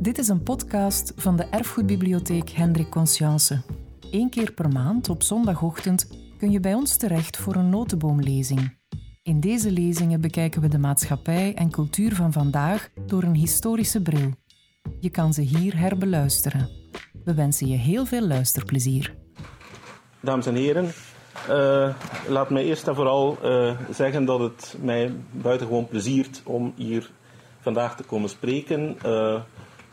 Dit is een podcast van de Erfgoedbibliotheek Hendrik Conscience. Eén keer per maand op zondagochtend kun je bij ons terecht voor een notenboomlezing. In deze lezingen bekijken we de maatschappij en cultuur van vandaag door een historische bril. Je kan ze hier herbeluisteren. We wensen je heel veel luisterplezier. Dames en heren, uh, laat mij eerst en vooral uh, zeggen dat het mij buitengewoon pleziert om hier vandaag te komen spreken. Uh,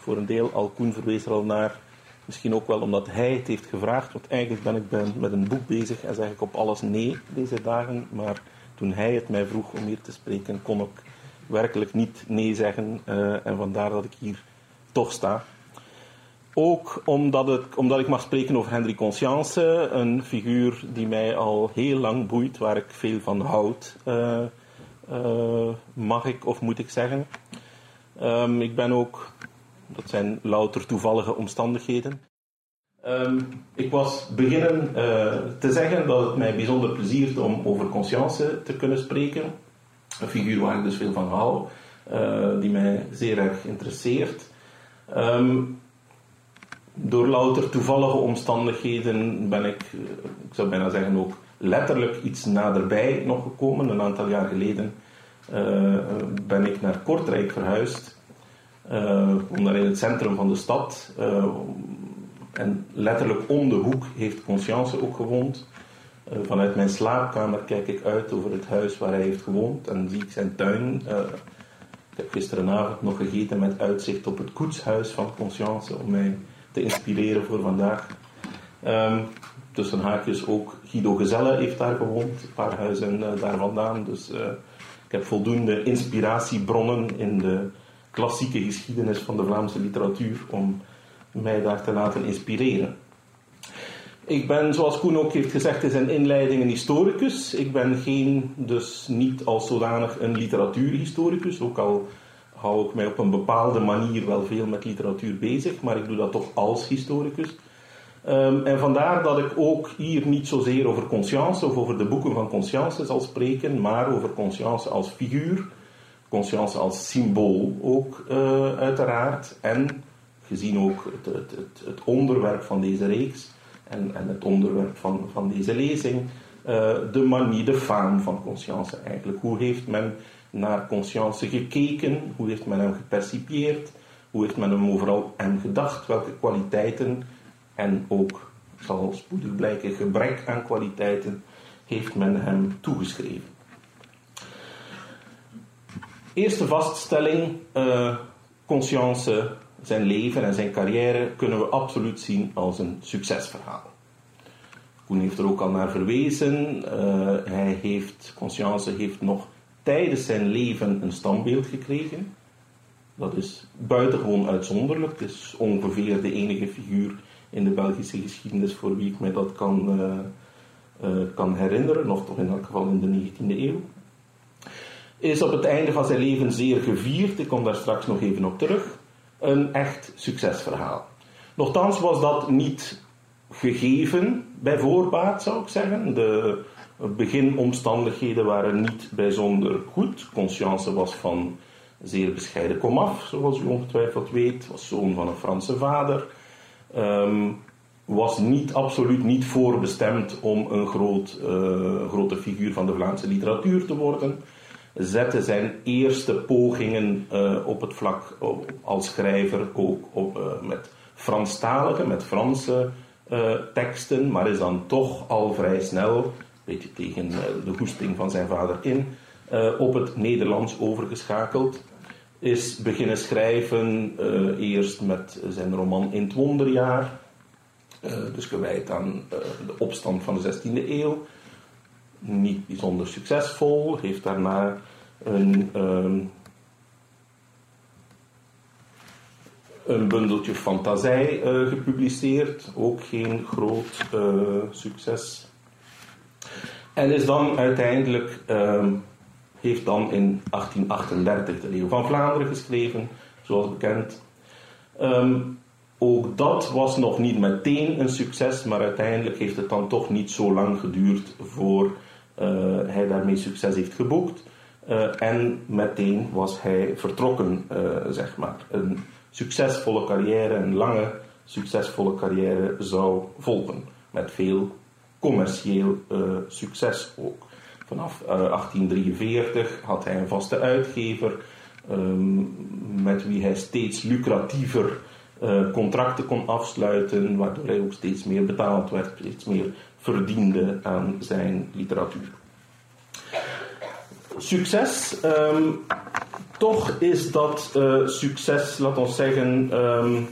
voor een deel al Koen verwees er al naar. Misschien ook wel omdat hij het heeft gevraagd. Want eigenlijk ben ik ben met een boek bezig en zeg ik op alles nee deze dagen. Maar toen hij het mij vroeg om hier te spreken, kon ik werkelijk niet nee zeggen. Uh, en vandaar dat ik hier toch sta. Ook omdat, het, omdat ik mag spreken over Henry Conscience, een figuur die mij al heel lang boeit, waar ik veel van houd, uh, uh, mag ik of moet ik zeggen. Um, ik ben ook dat zijn louter toevallige omstandigheden. Um, ik was beginnen uh, te zeggen dat het mij bijzonder pleziert om over conscience te kunnen spreken. Een figuur waar ik dus veel van hou, uh, die mij zeer erg interesseert. Um, door louter toevallige omstandigheden ben ik, uh, ik zou bijna zeggen ook letterlijk iets naderbij nog gekomen. Een aantal jaar geleden ben ik naar Kortrijk verhuisd. Uh, omdat in het centrum van de stad uh, en letterlijk om de hoek heeft Conscience ook gewoond. Uh, vanuit mijn slaapkamer kijk ik uit over het huis waar hij heeft gewoond en zie ik zijn tuin. ik heb gisterenavond nog gegeten met uitzicht op het koetshuis van Conscience om mij te inspireren voor vandaag. Um, tussen haakjes ook Guido Gezelle heeft daar gewoond, een paar huizen daar vandaan. Dus ik heb voldoende inspiratiebronnen in de klassieke geschiedenis van de Vlaamse literatuur om mij daar te laten inspireren. Ik ben, zoals Koen ook heeft gezegd in zijn inleiding, een historicus. Ik ben geen, dus niet als zodanig een literatuurhistoricus, ook al hou ik mij op een bepaalde manier wel veel met literatuur bezig, maar ik doe dat toch als historicus. Um, en vandaar dat ik ook hier niet zozeer over Conscience of over de boeken van Conscience zal spreken, maar over Conscience als figuur, conscience als symbool ook uh, uiteraard. En gezien ook het, het, het, onderwerp van deze reeks en, en het onderwerp van, van deze lezing, uh, de manier, de faam van conscience eigenlijk. Hoe heeft men naar conscience gekeken? Hoe heeft men hem gepercipieerd? Hoe heeft men hem overal hem gedacht? Welke kwaliteiten en ook, zal spoedig blijken, gebrek aan kwaliteiten heeft men hem toegeschreven? Eerste vaststelling, uh, Conscience, zijn leven en zijn carrière kunnen we absoluut zien als een succesverhaal. Koen heeft er ook al naar verwezen. Uh, hij heeft, Conscience heeft nog tijdens zijn leven een standbeeld gekregen. Dat is buitengewoon uitzonderlijk. Het is ongeveer de enige figuur in de Belgische geschiedenis voor wie ik mij dat kan, uh, kan herinneren, of toch in elk geval in de 19e eeuw is op het einde van zijn leven zeer gevierd. Ik kom daar straks nog even op terug. Een echt succesverhaal. Nochtans was dat niet gegeven bij voorbaat, zou ik zeggen. De beginomstandigheden waren niet bijzonder goed. Conscience was van zeer bescheiden komaf, zoals u ongetwijfeld weet. Was zoon van een Franse vader. Um, was niet, absoluut niet voorbestemd om een groot, uh, grote figuur van de Vlaamse literatuur te worden zette zijn eerste pogingen uh, op het vlak als schrijver ook op, uh, met Franstalige, met Franse uh, teksten, maar is dan toch al vrij snel, een beetje tegen de goesting van zijn vader in, op het Nederlands overgeschakeld. Is beginnen schrijven eerst met zijn roman In het Wonderjaar, dus gewijd aan de opstand van de 16e eeuw niet bijzonder succesvol. Heeft daarna een, um, een bundeltje fantasie uh, gepubliceerd. Ook geen groot uh, succes. En is dan uiteindelijk, um, heeft dan in 1838 de Leeuw van Vlaanderen geschreven, zoals bekend. Um, ook dat was nog niet meteen een succes, maar uiteindelijk heeft het dan toch niet zo lang geduurd voor uh, hij daarmee succes heeft geboekt. En meteen was hij vertrokken, zeg maar. Een succesvolle carrière, een lange succesvolle carrière zou volgen. Met veel commercieel succes ook. Vanaf 1843 had hij een vaste uitgever, ehm, met wie hij steeds lucratiever contracten kon afsluiten, waardoor hij ook steeds meer betaald werd, steeds meer verdiende aan zijn literatuur. Succes, ehm, toch is dat uh, succes, laat ons zeggen, um,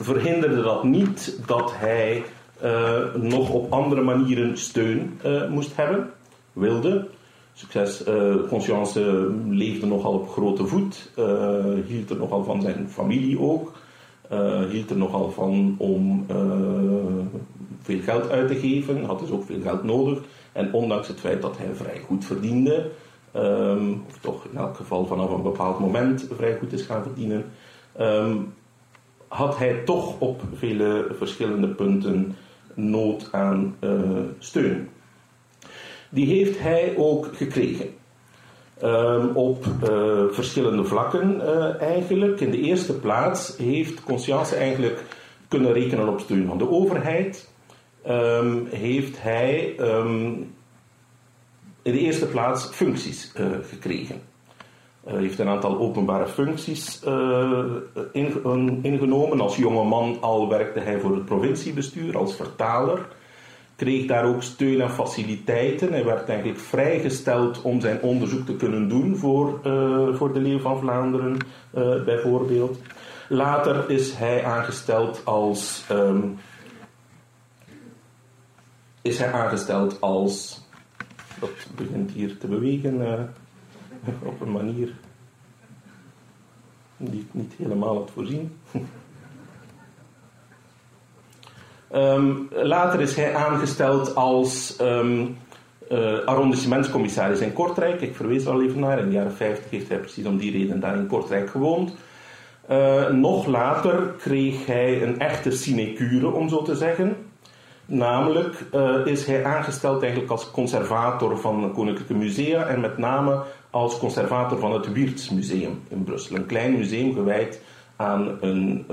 verhinderde dat niet dat hij uh, nog op andere manieren steun moest hebben, wilde. Succes, Conscience leefde nogal op grote voet, hield er nogal van zijn familie ook, hield er nogal van om veel geld uit te geven, had dus ook veel geld nodig. En ondanks het feit dat hij vrij goed verdiende, um, of toch in elk geval vanaf een bepaald moment vrij goed is gaan verdienen, um, had hij toch op vele verschillende punten nood aan steun die heeft hij ook gekregen. Um, op uh, verschillende vlakken uh, eigenlijk. In de eerste plaats heeft Conscience eigenlijk kunnen rekenen op steun van de overheid. Um, heeft hij um, in de eerste plaats functies uh, gekregen. Hij heeft een aantal openbare functies ingenomen. Als jonge man al werkte hij voor het provinciebestuur als vertaler kreeg daar ook steun en faciliteiten. Hij werd eigenlijk vrijgesteld om zijn onderzoek te kunnen doen voor, voor de Leeuw van Vlaanderen, bijvoorbeeld. Later is hij aangesteld als. Um, is hij aangesteld als. Dat begint hier te bewegen uh, op een manier die ik niet helemaal had voorzien. Um, later is hij aangesteld als um, uh, arrondissementscommissaris in Kortrijk. Ik verwees er al even naar. In de jaren 50 heeft hij precies om die reden daar in Kortrijk gewoond. Uh, nog later kreeg hij een echte sinecure, om zo te zeggen. Namelijk uh, is hij aangesteld eigenlijk als conservator van Koninklijke Musea en met name als conservator van het Wiertsmuseum in Brussel. Een klein museum gewijd aan een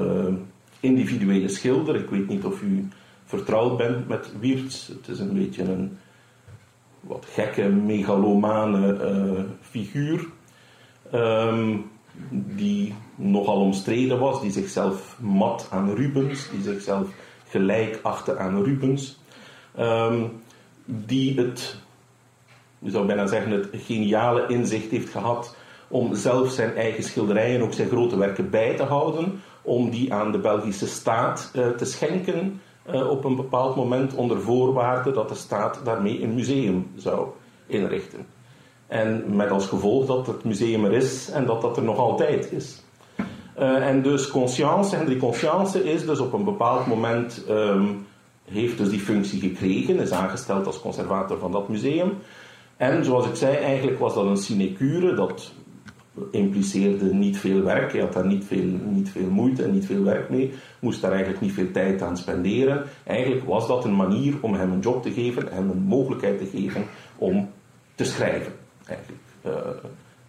individuele schilder. Ik weet niet of u vertrouwd bent met Wiertz. Het is een beetje een wat gekke, megalomane uh, figuur. Um, die nogal omstreden was, die zichzelf mat aan Rubens, die zichzelf gelijk achtte aan Rubens. Um, die het, je zou bijna zeggen, het geniale inzicht heeft gehad om zelf zijn eigen schilderijen, ook zijn grote werken bij te houden, om die aan de Belgische staat uh, te schenken uh, op een bepaald moment onder voorwaarde dat de staat daarmee een museum zou inrichten. En met als gevolg dat het museum er is en dat dat er nog altijd is. Uh, en dus Conscience, Henry Conscience is dus op een bepaald moment, um, heeft dus die functie gekregen, is aangesteld als conservator van dat museum. En zoals ik zei, eigenlijk was dat een sinecure, dat impliceerde niet veel werk. Hij had daar niet veel, niet veel moeite en niet veel werk mee. Moest daar eigenlijk niet veel tijd aan spenderen. Eigenlijk was dat een manier om hem een job te geven, hem een mogelijkheid te geven om te schrijven. Eigenlijk. Uh,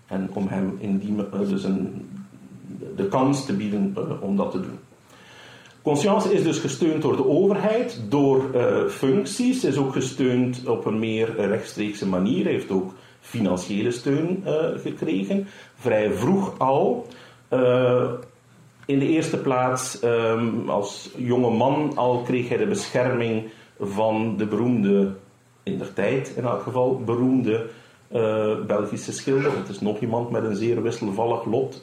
en om hem in die, uh, dus een, de kans te bieden uh, om dat te doen. Conscience is dus gesteund door de overheid, door functies, is ook gesteund op een meer rechtstreekse manier, heeft ook financiële steun gekregen. Vrij vroeg al. In de eerste plaats, um, als jonge man al kreeg hij de bescherming van de beroemde, in der tijd in elk geval, beroemde Belgische schilder. Het is nog iemand met een zeer wisselvallig lot,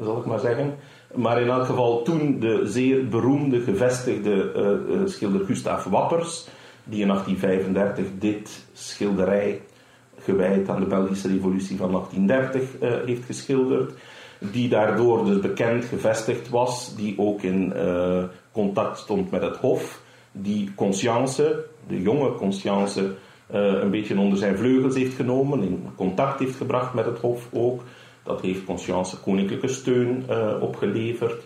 zal ik maar zeggen. Maar in elk geval toen de zeer beroemde, gevestigde schilder Gustav Wappers, die in 1835 dit schilderij gewijd aan de Belgische Revolutie van 1830 uh, eh, heeft geschilderd. Die daardoor dus bekend gevestigd was, die ook in contact stond met het Hof. Die Conscience, de jonge Conscience, een beetje onder zijn vleugels heeft genomen, in contact heeft gebracht met het Hof ook. Dat heeft Conscience koninklijke steun opgeleverd.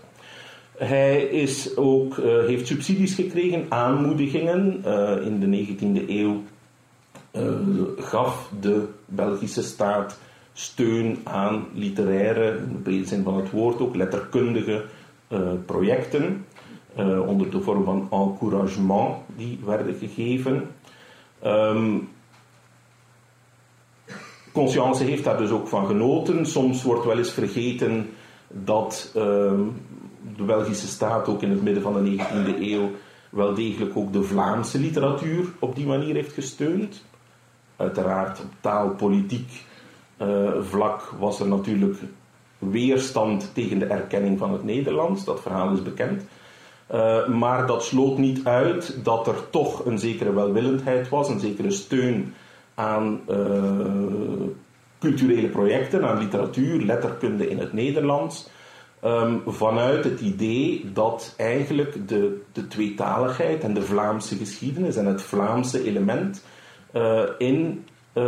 Hij is ook, heeft subsidies gekregen, aanmoedigingen. in de 19e eeuw gaf de Belgische staat steun aan literaire, in de brede zin van het woord ook, letterkundige projecten. onder de vorm van encouragement die werden gegeven. Um, Conscience heeft daar dus ook van genoten. Soms wordt wel eens vergeten dat ehm, de Belgische staat ook in het midden van de 19e eeuw wel degelijk ook de Vlaamse literatuur op die manier heeft gesteund. Uiteraard op taalpolitiek uh, vlak was er natuurlijk weerstand tegen de erkenning van het Nederlands. Dat verhaal is bekend. Uh, maar dat sloot niet uit dat er toch een zekere welwillendheid was, een zekere steun aan uh, culturele projecten, aan literatuur, letterkunde in het Nederlands. Um, vanuit het idee dat eigenlijk de, de tweetaligheid en de Vlaamse geschiedenis en het Vlaamse element uh, in uh,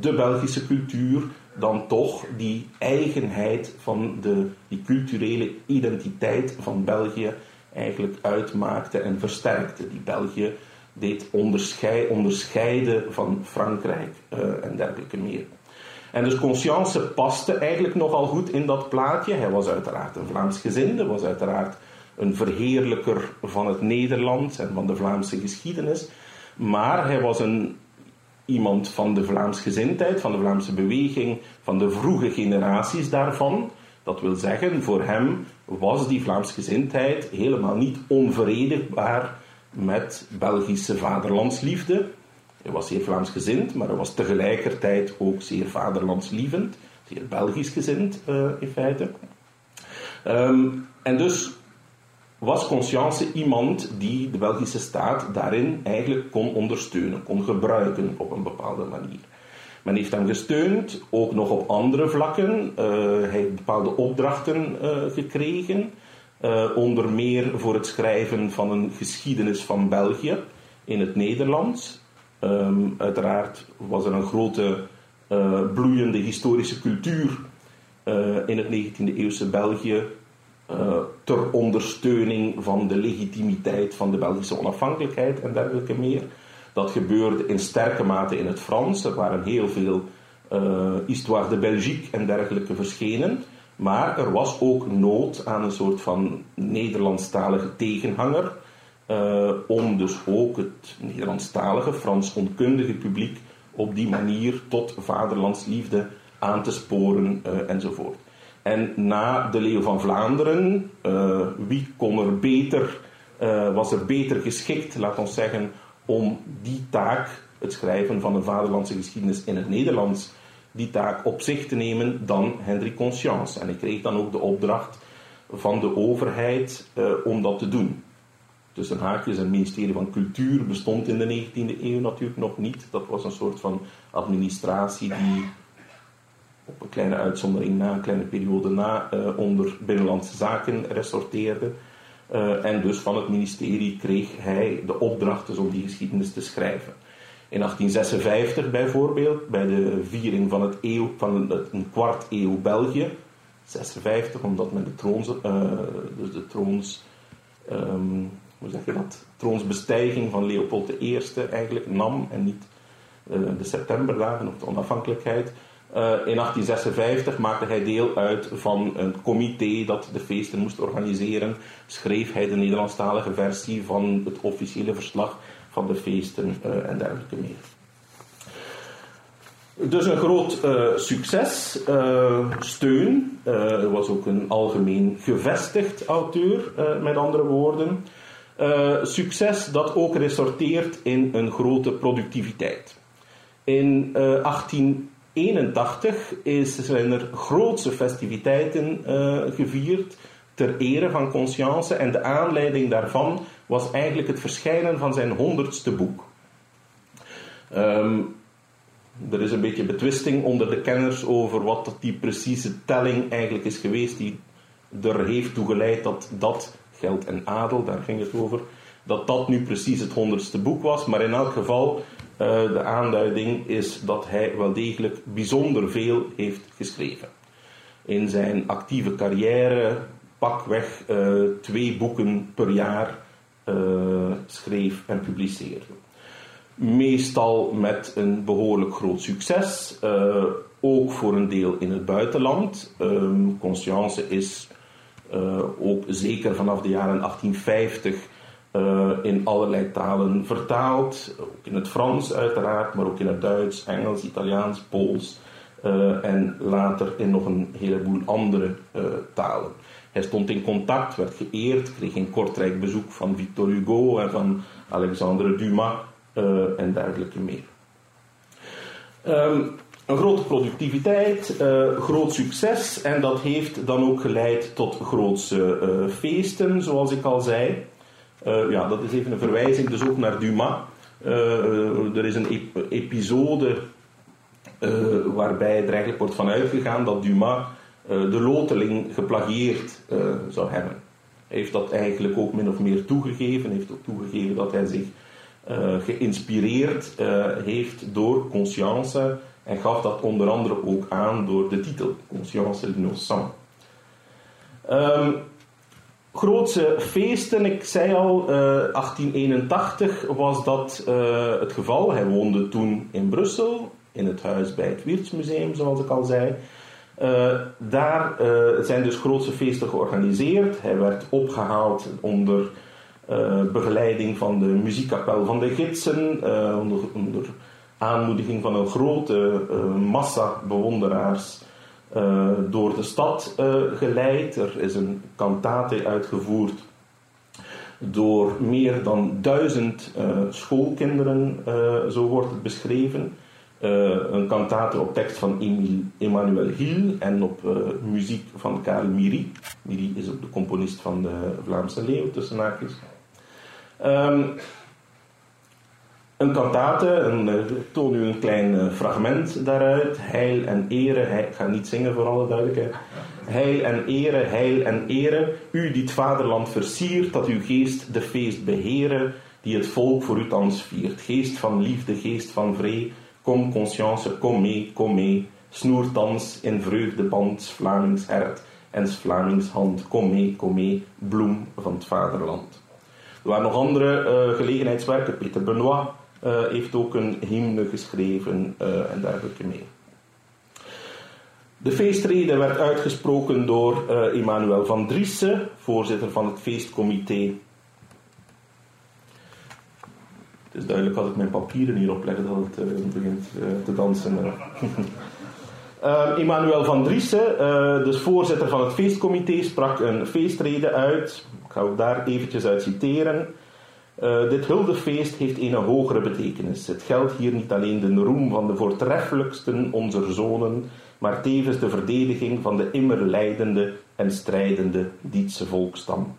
de Belgische cultuur dan toch die eigenheid van de, die culturele identiteit van België eigenlijk uitmaakte en versterkte. Die België deed onderscheiden van Frankrijk uh, en dergelijke meer. En dus Conscience paste eigenlijk nogal goed in dat plaatje. Hij was uiteraard een Vlaams gezinde, was uiteraard een verheerlijker van het Nederland en van de Vlaamse geschiedenis. Maar hij was een, iemand van de Vlaamsgezindheid, van de Vlaamse beweging, van de vroege generaties daarvan. Dat wil zeggen, voor hem was die Vlaamsgezindheid helemaal niet onverenigbaar met Belgische vaderlandsliefde. Hij was zeer Vlaamsgezind, maar hij was tegelijkertijd ook zeer vaderlandslievend, zeer Belgisch gezind uh, in feite. Um, en dus was Conscience iemand die de Belgische staat daarin eigenlijk kon ondersteunen, kon gebruiken op een bepaalde manier. Men heeft hem gesteund, ook nog op andere vlakken. Uh, hij heeft bepaalde opdrachten uh, gekregen. Uh, onder meer voor het schrijven van een geschiedenis van België in het Nederlands. Um, uiteraard was er een grote uh, bloeiende historische cultuur uh, in het 19e eeuwse België ter ondersteuning van de legitimiteit van de Belgische onafhankelijkheid en dergelijke meer. Dat gebeurde in sterke mate in het Frans. Er waren heel veel Histoire de Belgique en dergelijke verschenen. Maar er was ook nood aan een soort van Nederlandstalige tegenhanger. Uh, om dus ook het Nederlandstalige, Frans onkundige publiek op die manier tot vaderlandsliefde aan te sporen uh, enzovoort. En na de Leeuw van Vlaanderen, uh, wie kon er beter, was er beter geschikt, laat ons zeggen, om die taak, het schrijven van een vaderlandse geschiedenis in het Nederlands, die taak op zich te nemen dan Hendrik Conscience. En ik kreeg dan ook de opdracht van de overheid uh, om dat te doen. Tussen haakjes, een ministerie van Cultuur bestond in de 19e eeuw natuurlijk nog niet. Dat was een soort van administratie die op een kleine uitzondering na, een kleine periode na, uh, onder Binnenlandse Zaken resorteerde. Uh, en dus van het ministerie kreeg hij de opdracht dus om die geschiedenis te schrijven. In 1856 bijvoorbeeld, bij de viering van, het eeuw, van een kwart eeuw België, 56, omdat men de troons, uh, dus de troons, um, hoe zeg je dat, troonsbestijging van Leopold I eigenlijk nam en niet uh, de septemberdagen of de onafhankelijkheid. Uh, in 1856 maakte hij deel uit van een comité dat de feesten moest organiseren. Schreef hij de Nederlandstalige versie van het officiële verslag van de feesten uh, en dergelijke meer. Dus een groot uh, succes, uh, steun. Hij was ook een algemeen gevestigd auteur, met andere woorden. succes dat ook resorteert in een grote productiviteit. In 1881 is, zijn er grootse festiviteiten gevierd ter ere van Conscience en de aanleiding daarvan was eigenlijk het verschijnen van zijn honderdste boek. Um, er is een beetje betwisting onder de kenners over wat die precieze telling eigenlijk is geweest die er heeft toegeleid dat dat, geld en adel, daar ging het over, dat dat nu precies het honderdste boek was. Maar in elk geval, uh, de aanduiding is dat hij wel degelijk bijzonder veel heeft geschreven. In zijn actieve carrière pakweg uh, twee boeken per jaar schreef en publiceerde. meestal met een behoorlijk groot succes, uh, ook voor een deel in het buitenland. Um, Conscience is uh, ook zeker vanaf de jaren 1850 uh, in allerlei talen vertaald. Ook in het Frans uiteraard, maar ook in het Duits, Engels, Italiaans, Pools en later in nog een heleboel andere talen. Hij stond in contact, werd geëerd, kreeg een kortrijk bezoek van Victor Hugo en van Alexandre Dumas uh, en dergelijke meer. Um, een grote productiviteit, uh, groot succes en dat heeft dan ook geleid tot grootse uh, feesten, zoals ik al zei. ja, dat is even een verwijzing dus ook naar Dumas. er is een ep episode waarbij er eigenlijk wordt van uitgegaan dat Dumas de loteling geplagieerd zou hebben. Hij heeft dat eigenlijk ook min of meer toegegeven, heeft ook toegegeven dat hij zich uh, geïnspireerd heeft door Conscience en gaf dat onder andere ook aan door de titel Conscience l'innocent. Um, grootse feesten, ik zei al, uh, 1881 was dat het geval. Hij woonde toen in Brussel, in het huis bij het Wiertsmuseum, zoals ik al zei. Daar zijn dus grootse feesten georganiseerd. Hij werd opgehaald onder uh, begeleiding van de muziekkapel van de gidsen, onder, onder, aanmoediging van een grote massa bewonderaars door de stad geleid. Er is een kantate uitgevoerd door meer dan duizend schoolkinderen, zo wordt het beschreven. Een kantate op tekst van Emmanuel Hill en op muziek van Karel Miri. Miri is ook de componist van de Vlaamse Leeuw, tussen haakjes. Um, een kantate, een, eh, ik toon u een klein fragment daaruit. Heil en ere, heil, ik ga niet zingen voor alle duidelijkheid. Heil en ere, heil en ere, u die het vaderland versiert, dat uw geest de feest beheren, die het volk voor u thans viert. Geest van liefde, geest van vrede, kom conscience, kom mee, kom mee. Snoer thans in vreugdeband, Vlamings hert en Vlamings hand. Kom mee, kom mee, bloem van het vaderland. Er waren nog andere uh, gelegenheidswerken. Peter Benoit uh, heeft ook een hymne geschreven uh, en dergelijke meer. De feestrede werd uitgesproken door Emmanuel van Driessen, voorzitter van het feestcomité. Het is duidelijk als ik mijn papieren hierop leg dat het begint te dansen. Uh, Emmanuel van Driessen, dus voorzitter van het feestcomité, sprak een feestrede uit. Ik ga daar eventjes uit citeren. Dit huldefeest heeft een hogere betekenis. Het geldt hier niet alleen de roem van de voortreffelijksten onze zonen, maar tevens de verdediging van de immer leidende en strijdende Dietse volkstam.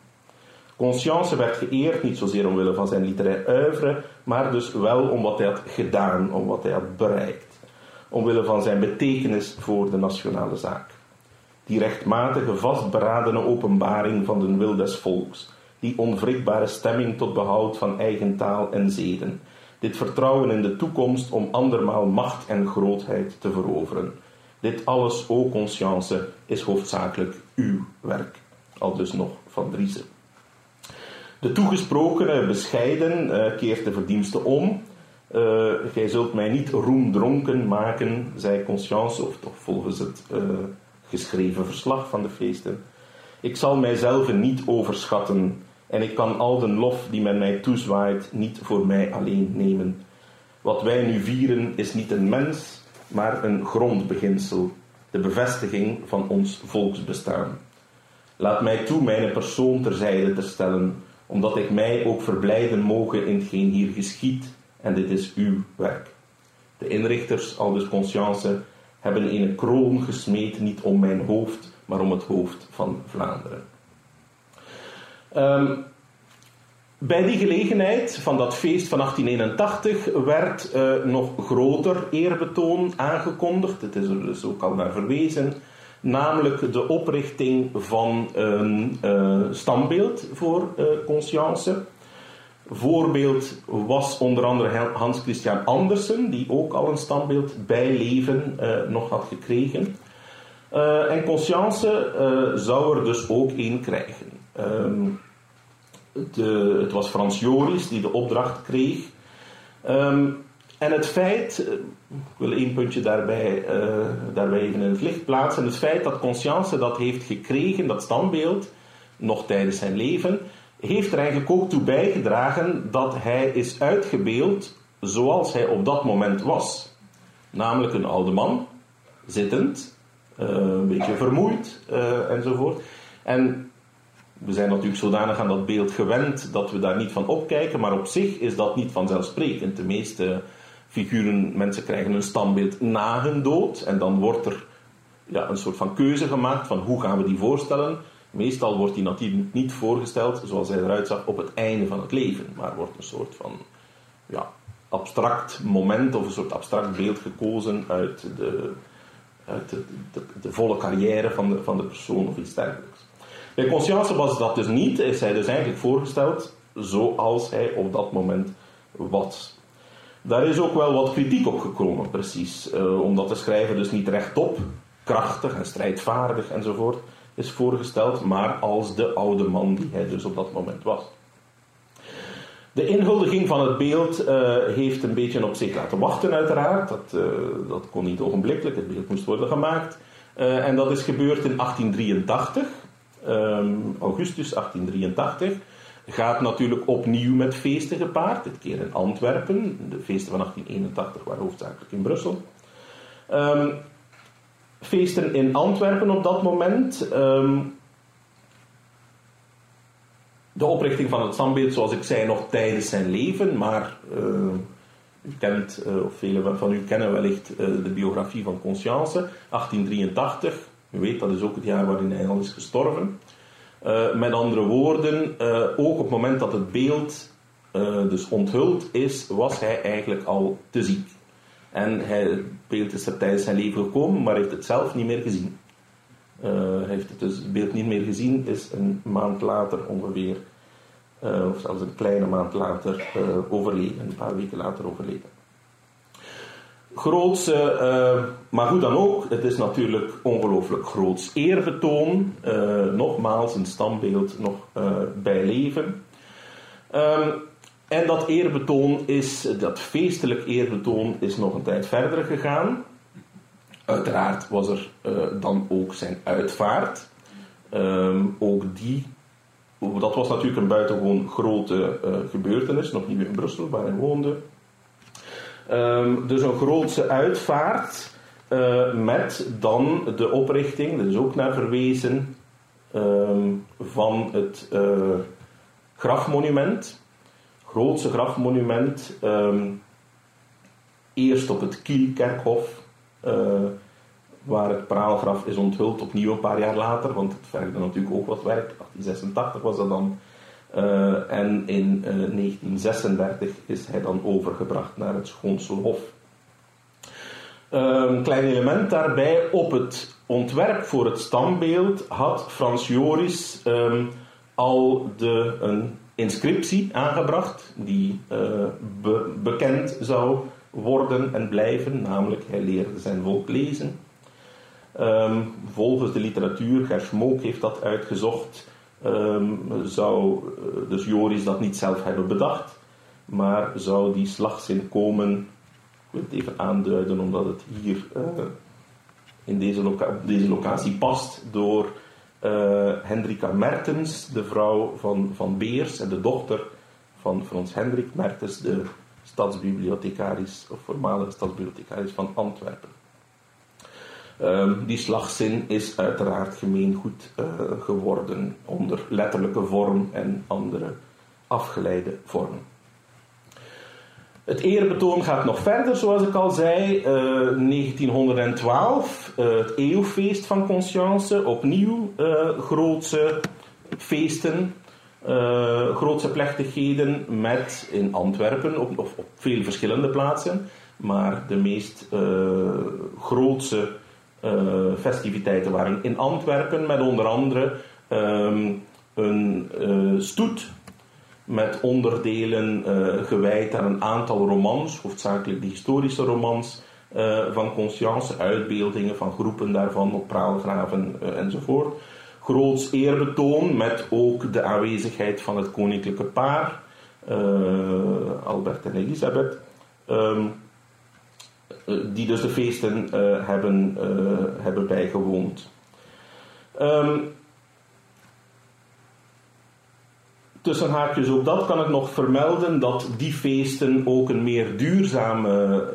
Conscience werd geëerd, niet zozeer omwille van zijn literair oeuvre, maar dus wel om wat hij had gedaan, om wat hij had bereikt omwille van zijn betekenis voor de nationale zaak. Die rechtmatige, vastberadene openbaring van de wil des volks, die onwrikbare stemming tot behoud van eigen taal en zeden, dit vertrouwen in de toekomst om andermaal macht en grootheid te veroveren. Dit alles, o conscience, is hoofdzakelijk uw werk. Al dus nog van Driessen. De toegesprokene bescheiden uh, keert de verdienste om uh, gij zult mij niet roemdronken maken, zei Conscience, of toch volgens het uh, geschreven verslag van de feesten. Ik zal mijzelf niet overschatten en ik kan al de lof die men mij toezwaait niet voor mij alleen nemen. Wat wij nu vieren is niet een mens, maar een grondbeginsel, de bevestiging van ons volksbestaan. Laat mij toe mijn persoon terzijde te stellen, omdat ik mij ook verblijden mogen in hetgeen hier geschiet en dit is uw werk. De inrichters, al dus conscience, hebben een kroon gesmeed niet om mijn hoofd, maar om het hoofd van Vlaanderen. Um, bij die gelegenheid van dat feest van 1881 werd uh, nog groter eerbetoon aangekondigd. Het is er dus ook al naar verwezen. Namelijk de oprichting van een uh, standbeeld voor uh, Conscience. Voorbeeld was onder andere Hans Christian Andersen, die ook al een standbeeld bij leven uh, nog had gekregen. En Conscience zou er dus ook één krijgen. Um, de, het was Frans Joris die de opdracht kreeg. Ehm, en het feit, ik wil één puntje daarbij, daarbij even in het licht plaatsen, het feit dat Conscience dat heeft gekregen, dat standbeeld, nog tijdens zijn leven, heeft er eigenlijk ook toe bijgedragen dat hij is uitgebeeld zoals hij op dat moment was. Namelijk een oude man, zittend, uh, een beetje vermoeid uh, enzovoort. En we zijn natuurlijk zodanig aan dat beeld gewend dat we daar niet van opkijken, maar op zich is dat niet vanzelfsprekend. De meeste figuren, mensen krijgen een standbeeld na hun dood en dan wordt er ja, een soort van keuze gemaakt van hoe gaan we die voorstellen. Meestal wordt die natuurlijk niet voorgesteld zoals hij eruit zag op het einde van het leven, maar wordt een soort van ja, abstract moment of een soort abstract beeld gekozen uit de, uit de, volle carrière van de, van de persoon of iets dergelijks. Bij Conscience was dat dus niet, is hij dus eigenlijk voorgesteld zoals hij op dat moment was. Daar is ook wel wat kritiek op gekomen, precies, uh, omdat de schrijver dus niet rechtop, krachtig en strijdvaardig enzovoort is voorgesteld, maar als de oude man die hij dus op dat moment was. De inhuldiging van het beeld uh, heeft een beetje op zich laten wachten, uiteraard. Dat, uh, dat kon niet ogenblikkelijk, het beeld moest worden gemaakt. En dat is gebeurd in 1883, um, ehm, augustus 1883. Gaat natuurlijk opnieuw met feesten gepaard, dit keer in Antwerpen. De feesten van 1881 waren hoofdzakelijk in Brussel. Um, feesten in Antwerpen op dat moment. Um, de oprichting van het standbeeld, zoals ik zei, nog tijdens zijn leven, maar uh, u kent, uh, of velen van u kennen wellicht uh, de biografie van Conscience, 1883. U weet, dat is ook het jaar waarin hij al is gestorven. Met andere woorden, ook op het moment dat het beeld dus onthuld is, was hij eigenlijk al te ziek. En hij, het beeld is er tijdens zijn leven gekomen, maar heeft het zelf niet meer gezien. Uh, heeft het dus het beeld niet meer gezien, is een maand later ongeveer, of zelfs een kleine maand later, overleden, een paar weken later overleden. Grootse, maar hoe dan ook, het is natuurlijk ongelooflijk groots eerbetoon. nogmaals, een standbeeld nog bij leven. Um, en dat eerbetoon is, dat feestelijk eerbetoon is nog een tijd verder gegaan. Uiteraard was er dan ook zijn uitvaart. Um, ook die, dat was natuurlijk een buitengewoon grote gebeurtenis, nog niet in Brussel, waar hij woonde. Um, dus een grootse uitvaart uh, met dan de oprichting, er is ook naar verwezen, um, van het grafmonument grootste grafmonument. Um, eerst op het Kielkerkhof, uh, waar het praalgraf is onthuld, opnieuw een paar jaar later, want het vergde natuurlijk ook wat werk. 1886 was dat dan. Uh, en in uh, eh, 1936 is hij dan overgebracht naar het Schoonselhof. Een klein element daarbij, op het ontwerp voor het standbeeld had Frans Joris um, al de, een inscriptie aangebracht die be bekend zou worden en blijven, namelijk hij leerde zijn volk lezen. Um, volgens de literatuur, Gersmook heeft dat uitgezocht, um, zou uh, dus Joris dat niet zelf hebben bedacht, maar zou die slagzin komen, ik wil het even aanduiden omdat het hier uh, in deze, deze locatie past, door uh, Hendrika Mertens, de vrouw van, van Beers en de dochter van Frans Hendrik Mertens, de stadsbibliothecaris, of voormalige stadsbibliothecaris van Antwerpen. Um, die slagzin is uiteraard gemeengoed uh, geworden onder letterlijke vorm en andere afgeleide vormen. Het eerbetoon gaat nog verder, zoals ik al zei. Uh, 1912, uh, het eeuwfeest van Conscience. Opnieuw grootse feesten, grootse plechtigheden met in Antwerpen, op, op veel verschillende plaatsen. Maar de meest grootse festiviteiten waren in Antwerpen, met onder andere um, een stoet met onderdelen uh, gewijd aan een aantal romans, hoofdzakelijk de historische romans van Conscience, uitbeeldingen van groepen daarvan op praalgraven enzovoort. Groots eerbetoon met ook de aanwezigheid van het koninklijke paar, Albert en Elisabeth. ehm, die dus de feesten hebben, hebben bijgewoond. Um, tussen haakjes ook dat kan ik nog vermelden dat die feesten ook een meer duurzame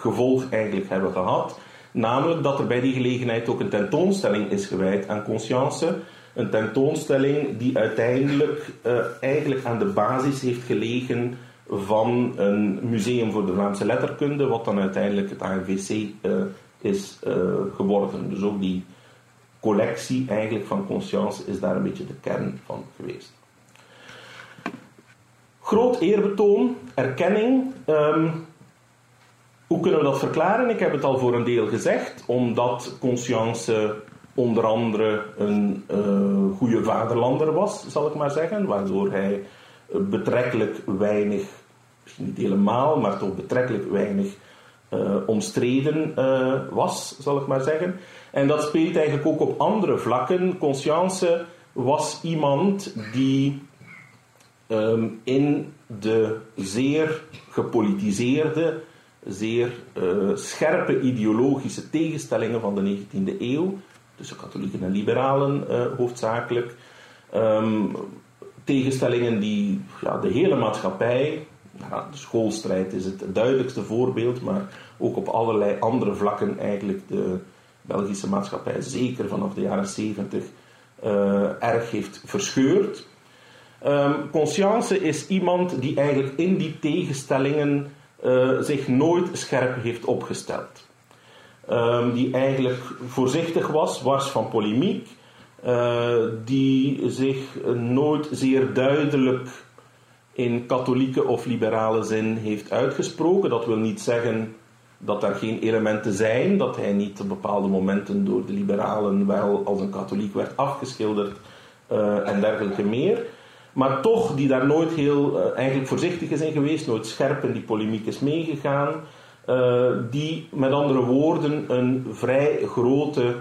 gevolg eigenlijk hebben gehad. Namelijk dat er bij die gelegenheid ook een tentoonstelling is gewijd aan conscience. Een tentoonstelling die uiteindelijk eigenlijk aan de basis heeft gelegen van een museum voor de Vlaamse letterkunde, wat dan uiteindelijk het ANVC eh, is uh, geworden. Dus ook die collectie eigenlijk van conscience is daar een beetje de kern van geweest. Groot eerbetoon, erkenning. Um, hoe kunnen we dat verklaren? Ik heb het al voor een deel gezegd, omdat Conscience onder andere een uh, goede vaderlander was, zal ik maar zeggen, waardoor hij betrekkelijk weinig, misschien niet helemaal, maar toch betrekkelijk weinig uh, omstreden uh, was, zal ik maar zeggen. En dat speelt eigenlijk ook op andere vlakken. Conscience was iemand die um, in de zeer gepolitiseerde zeer uh, scherpe ideologische tegenstellingen van de 19e eeuw, tussen katholieken en liberalen hoofdzakelijk. Um, tegenstellingen die ja, de hele maatschappij, ja, de schoolstrijd is het duidelijkste voorbeeld, maar ook op allerlei andere vlakken eigenlijk de Belgische maatschappij, zeker vanaf de jaren 70, uh, eh, erg heeft verscheurd. Um, Conscience is iemand die eigenlijk in die tegenstellingen uh, zich nooit scherp heeft opgesteld. Um, die eigenlijk voorzichtig was, wars van polemiek, die zich nooit zeer duidelijk in katholieke of liberale zin heeft uitgesproken. Dat wil niet zeggen dat er geen elementen zijn, dat hij niet op bepaalde momenten door de liberalen wel als een katholiek werd afgeschilderd uh, en dergelijke meer maar toch die daar nooit heel uh, eigenlijk voorzichtig is in geweest, nooit scherp in die polemiek is meegegaan, die met andere woorden een vrij grote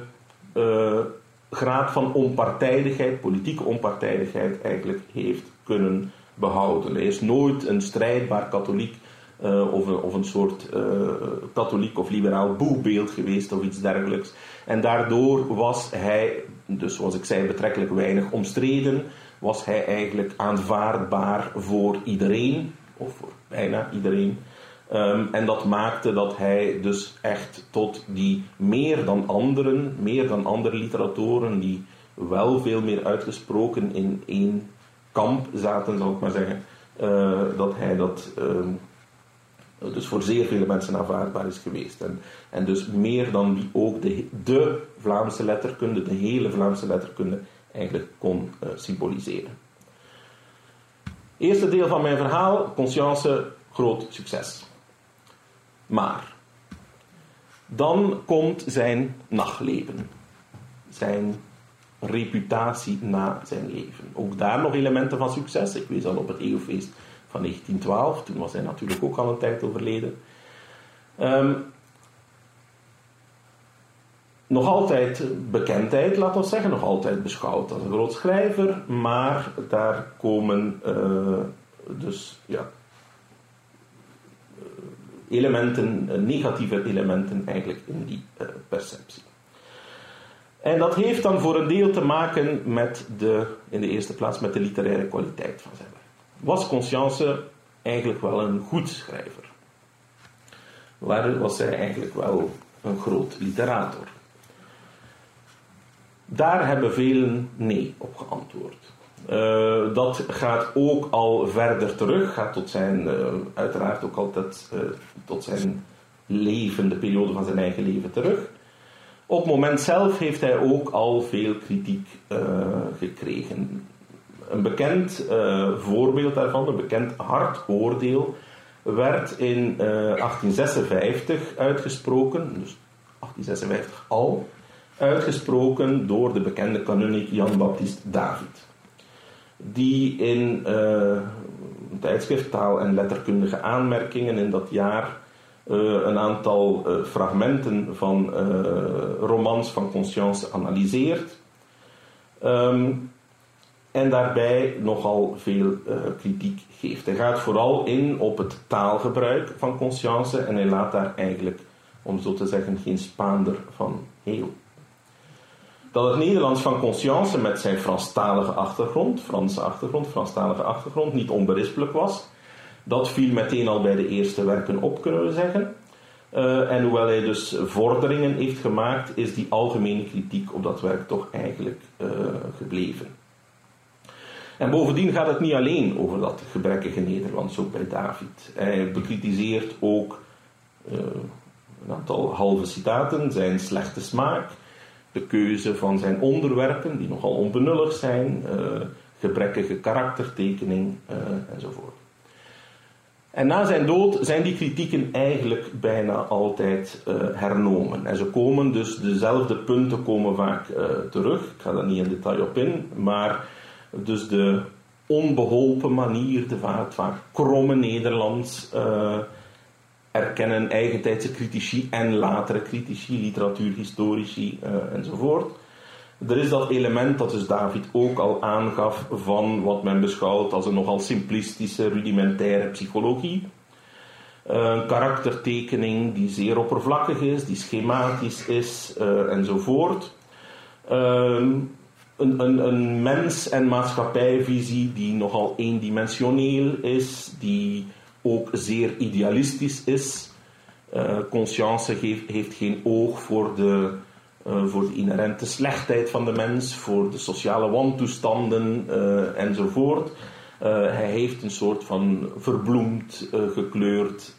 graad van onpartijdigheid, politieke onpartijdigheid eigenlijk heeft kunnen behouden. Hij is nooit een strijdbaar katholiek of, een, of een soort katholiek of liberaal boegbeeld geweest of iets dergelijks. En daardoor was hij, dus zoals ik zei, betrekkelijk weinig omstreden was hij eigenlijk aanvaardbaar voor iedereen, of voor bijna iedereen. Um, en dat maakte dat hij dus echt tot die meer dan anderen, meer dan andere literatoren, die wel veel meer uitgesproken in één kamp zaten, zal ik maar zeggen, uh, dat hij dat um, dus voor zeer vele mensen aanvaardbaar is geweest. En, en dus meer dan wie ook de, de Vlaamse letterkunde, de hele Vlaamse letterkunde, eigenlijk kon uh, symboliseren. Eerste deel van mijn verhaal, conscience, groot succes. Maar dan komt zijn nachtleven, zijn reputatie na zijn leven. Ook daar nog elementen van succes. Ik wees al op het eeuwfeest van 1912, toen was hij natuurlijk ook al een tijd overleden. Um, nog altijd bekendheid, laten we zeggen, nog altijd beschouwd als een groot schrijver, maar daar komen uh, dus ja, eh, elementen, eh, negatieve elementen eigenlijk in die uh, perceptie. En dat heeft dan voor een deel te maken met de, in de eerste plaats met de literaire kwaliteit van zijn werk. Was Conscience eigenlijk wel een goed schrijver? Waar was hij eigenlijk wel een groot literator? Daar hebben velen nee op geantwoord. Uh, dat gaat ook al verder terug, gaat tot zijn, uh, uiteraard ook altijd uh, tot zijn leven, de periode van zijn eigen leven terug. Op het moment zelf heeft hij ook al veel kritiek gekregen. Een bekend voorbeeld daarvan, een bekend hard oordeel, werd in 1856 uitgesproken, dus 1856 al, uitgesproken door de bekende kanunnik Jan Baptist David. Die in uh, tijdschrift Taal en Letterkundige Aanmerkingen in dat jaar uh, een aantal uh, fragmenten van romans van Conscience analyseert. Um, en daarbij nogal veel kritiek geeft. Hij gaat vooral in op het taalgebruik van Conscience en hij laat daar eigenlijk, om zo te zeggen, geen spaander van heel. Dat het Nederlands van Conscience met zijn Franstalige achtergrond, Franse achtergrond, Franstalige achtergrond, niet onberispelijk was, dat viel meteen al bij de eerste werken op, kunnen we zeggen. Uh, en hoewel hij dus vorderingen heeft gemaakt, is die algemene kritiek op dat werk toch eigenlijk uh, gebleven. En bovendien gaat het niet alleen over dat gebrekkige Nederlands, ook bij David. Hij bekritiseert ook uh, een aantal halve citaten, zijn slechte smaak, de keuze van zijn onderwerpen, die nogal onbenullig zijn, gebrekkige karaktertekening enzovoort. En na zijn dood zijn die kritieken eigenlijk bijna altijd uh, hernomen. En ze komen dus, dezelfde punten komen vaak terug. Ik ga daar niet in detail op in, maar dus de onbeholpen manier, de vaak, vaak kromme Nederlands, erkennen eigentijdse critici en latere critici, literatuurhistorici enzovoort. Er is dat element dat dus David ook al aangaf van wat men beschouwt als een nogal simplistische, rudimentaire psychologie. Een karaktertekening die zeer oppervlakkig is, die schematisch is uh, enzovoort. Uh, een, een, een mens- en maatschappijvisie die nogal eendimensioneel is, die ook zeer idealistisch is. Uh, conscience heeft, geen oog voor de uh, voor de inherente slechtheid van de mens, voor de sociale wantoestanden uh, enzovoort. Hij heeft een soort van verbloemd, gekleurd,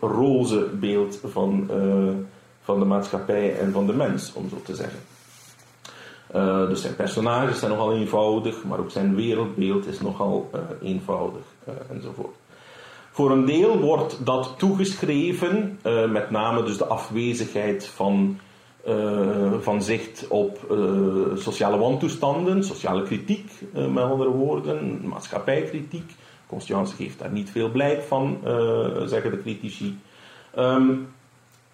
roze beeld van, van de maatschappij en van de mens, om zo te zeggen. dus zijn personages zijn nogal eenvoudig, maar ook zijn wereldbeeld is nogal eenvoudig enzovoort. Voor een deel wordt dat toegeschreven, met name dus de afwezigheid van uh, van zicht op uh, sociale wantoestanden, sociale kritiek, met andere woorden, maatschappijkritiek. Conscience geeft daar niet veel blijk van, zeggen de critici. Um,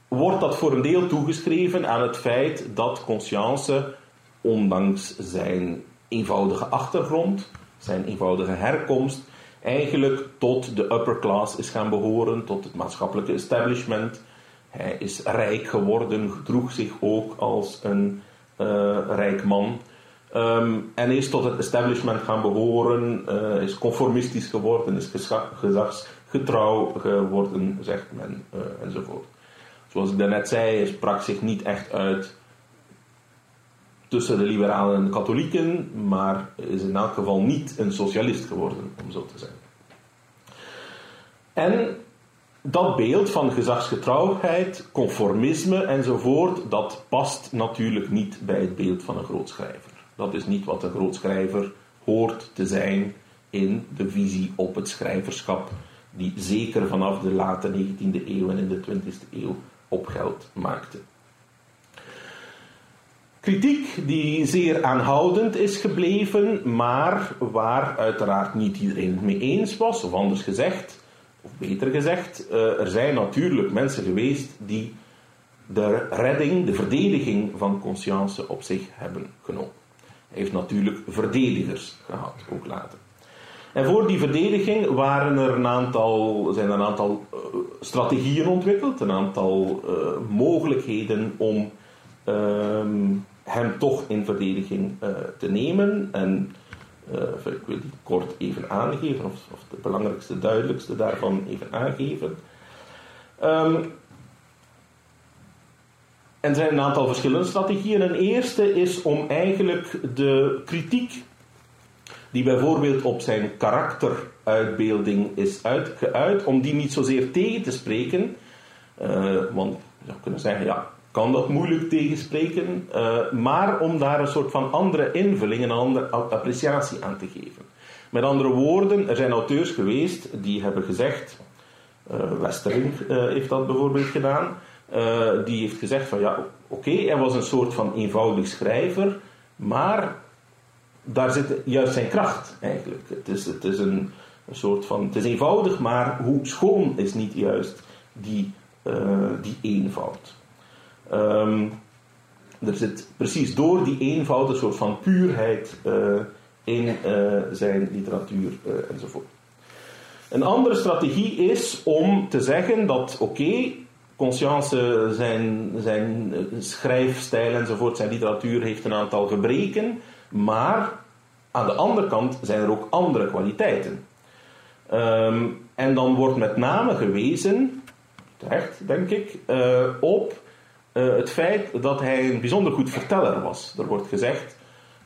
wordt dat voor een deel toegeschreven aan het feit dat Conscience, ondanks zijn eenvoudige achtergrond, zijn eenvoudige herkomst, eigenlijk tot de upper class is gaan behoren, tot het maatschappelijke establishment hij is rijk geworden, gedroeg zich ook als een uh, rijk man. Um, en is tot het establishment gaan behoren, uh, is conformistisch geworden, is gezagsgetrouw geworden, zegt men, uh, enzovoort. Zoals ik daarnet zei, hij sprak zich niet echt uit tussen de liberalen en de katholieken, maar is in elk geval niet een socialist geworden, om zo te zeggen. En dat beeld van gezagsgetrouwheid, conformisme enzovoort, dat past natuurlijk niet bij het beeld van een grootschrijver. Dat is niet wat een grootschrijver hoort te zijn in de visie op het schrijverschap, die zeker vanaf de late 19e eeuw en in de 20e eeuw op geld maakte. Kritiek die zeer aanhoudend is gebleven, maar waar uiteraard niet iedereen het mee eens was, of anders gezegd, of beter gezegd, uh, er zijn natuurlijk mensen geweest die de redding, de verdediging van conscience op zich hebben genomen. Hij heeft natuurlijk verdedigers gehad, ook later. En voor die verdediging waren er een aantal, zijn er een aantal uh, strategieën ontwikkeld, een aantal uh, mogelijkheden om ehm, hem toch in verdediging te nemen. En uh, ik wil die kort even aangeven, of, of de belangrijkste, duidelijkste daarvan even aangeven. En er zijn een aantal verschillende strategieën. Een eerste is om eigenlijk de kritiek die bijvoorbeeld op zijn karakteruitbeelding is uitgeuit, om die niet zozeer tegen te spreken. Uh, want je zou kunnen zeggen, ja, kan dat moeilijk tegenspreken, uh, maar om daar een soort van andere invulling, een andere appreciatie aan te geven. Met andere woorden, er zijn auteurs geweest die hebben gezegd, uh, heeft dat bijvoorbeeld gedaan, die heeft gezegd van ja, oké, hij was een soort van eenvoudig schrijver, maar daar zit juist zijn kracht eigenlijk. Het is, het is een, een soort van, het is eenvoudig, maar hoe schoon is niet juist die, die eenvoud. Um, er zit precies door die eenvoud een soort van puurheid uh, in zijn literatuur enzovoort. Een andere strategie is om te zeggen dat, oké, Conscience, zijn, zijn schrijfstijl enzovoort, zijn literatuur heeft een aantal gebreken, maar aan de andere kant zijn er ook andere kwaliteiten. Ehm, en dan wordt met name gewezen, terecht denk ik, op uh, het feit dat hij een bijzonder goed verteller was. Er wordt gezegd,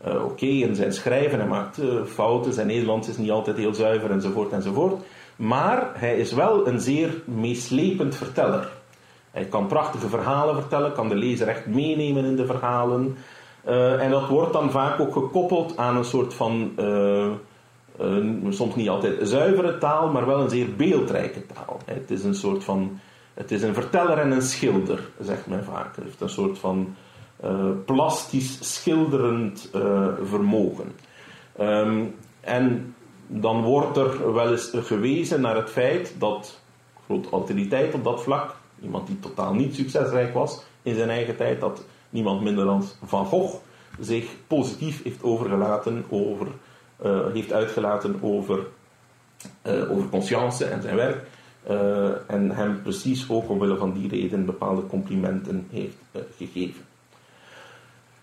uh, oké, in zijn schrijven, hij maakt fouten, zijn Nederlands is niet altijd heel zuiver enzovoort enzovoort. Maar hij is wel een zeer meeslepend verteller. Hij kan prachtige verhalen vertellen, kan de lezer echt meenemen in de verhalen. En dat wordt dan vaak ook gekoppeld aan een soort van, soms niet altijd zuivere taal, maar wel een zeer beeldrijke taal. Het is een soort van, het is een verteller en een schilder, zegt men vaak. Hij heeft een soort van uh, plastisch schilderend vermogen. Um, en dan wordt er wel eens gewezen naar het feit dat grote autoriteit op dat vlak, iemand die totaal niet succesrijk was in zijn eigen tijd, dat niemand minder dan Van Gogh zich positief heeft overgelaten over, uh, heeft uitgelaten over, over Conscience en zijn werk. Uh, en hem precies ook omwille van die reden bepaalde complimenten heeft gegeven.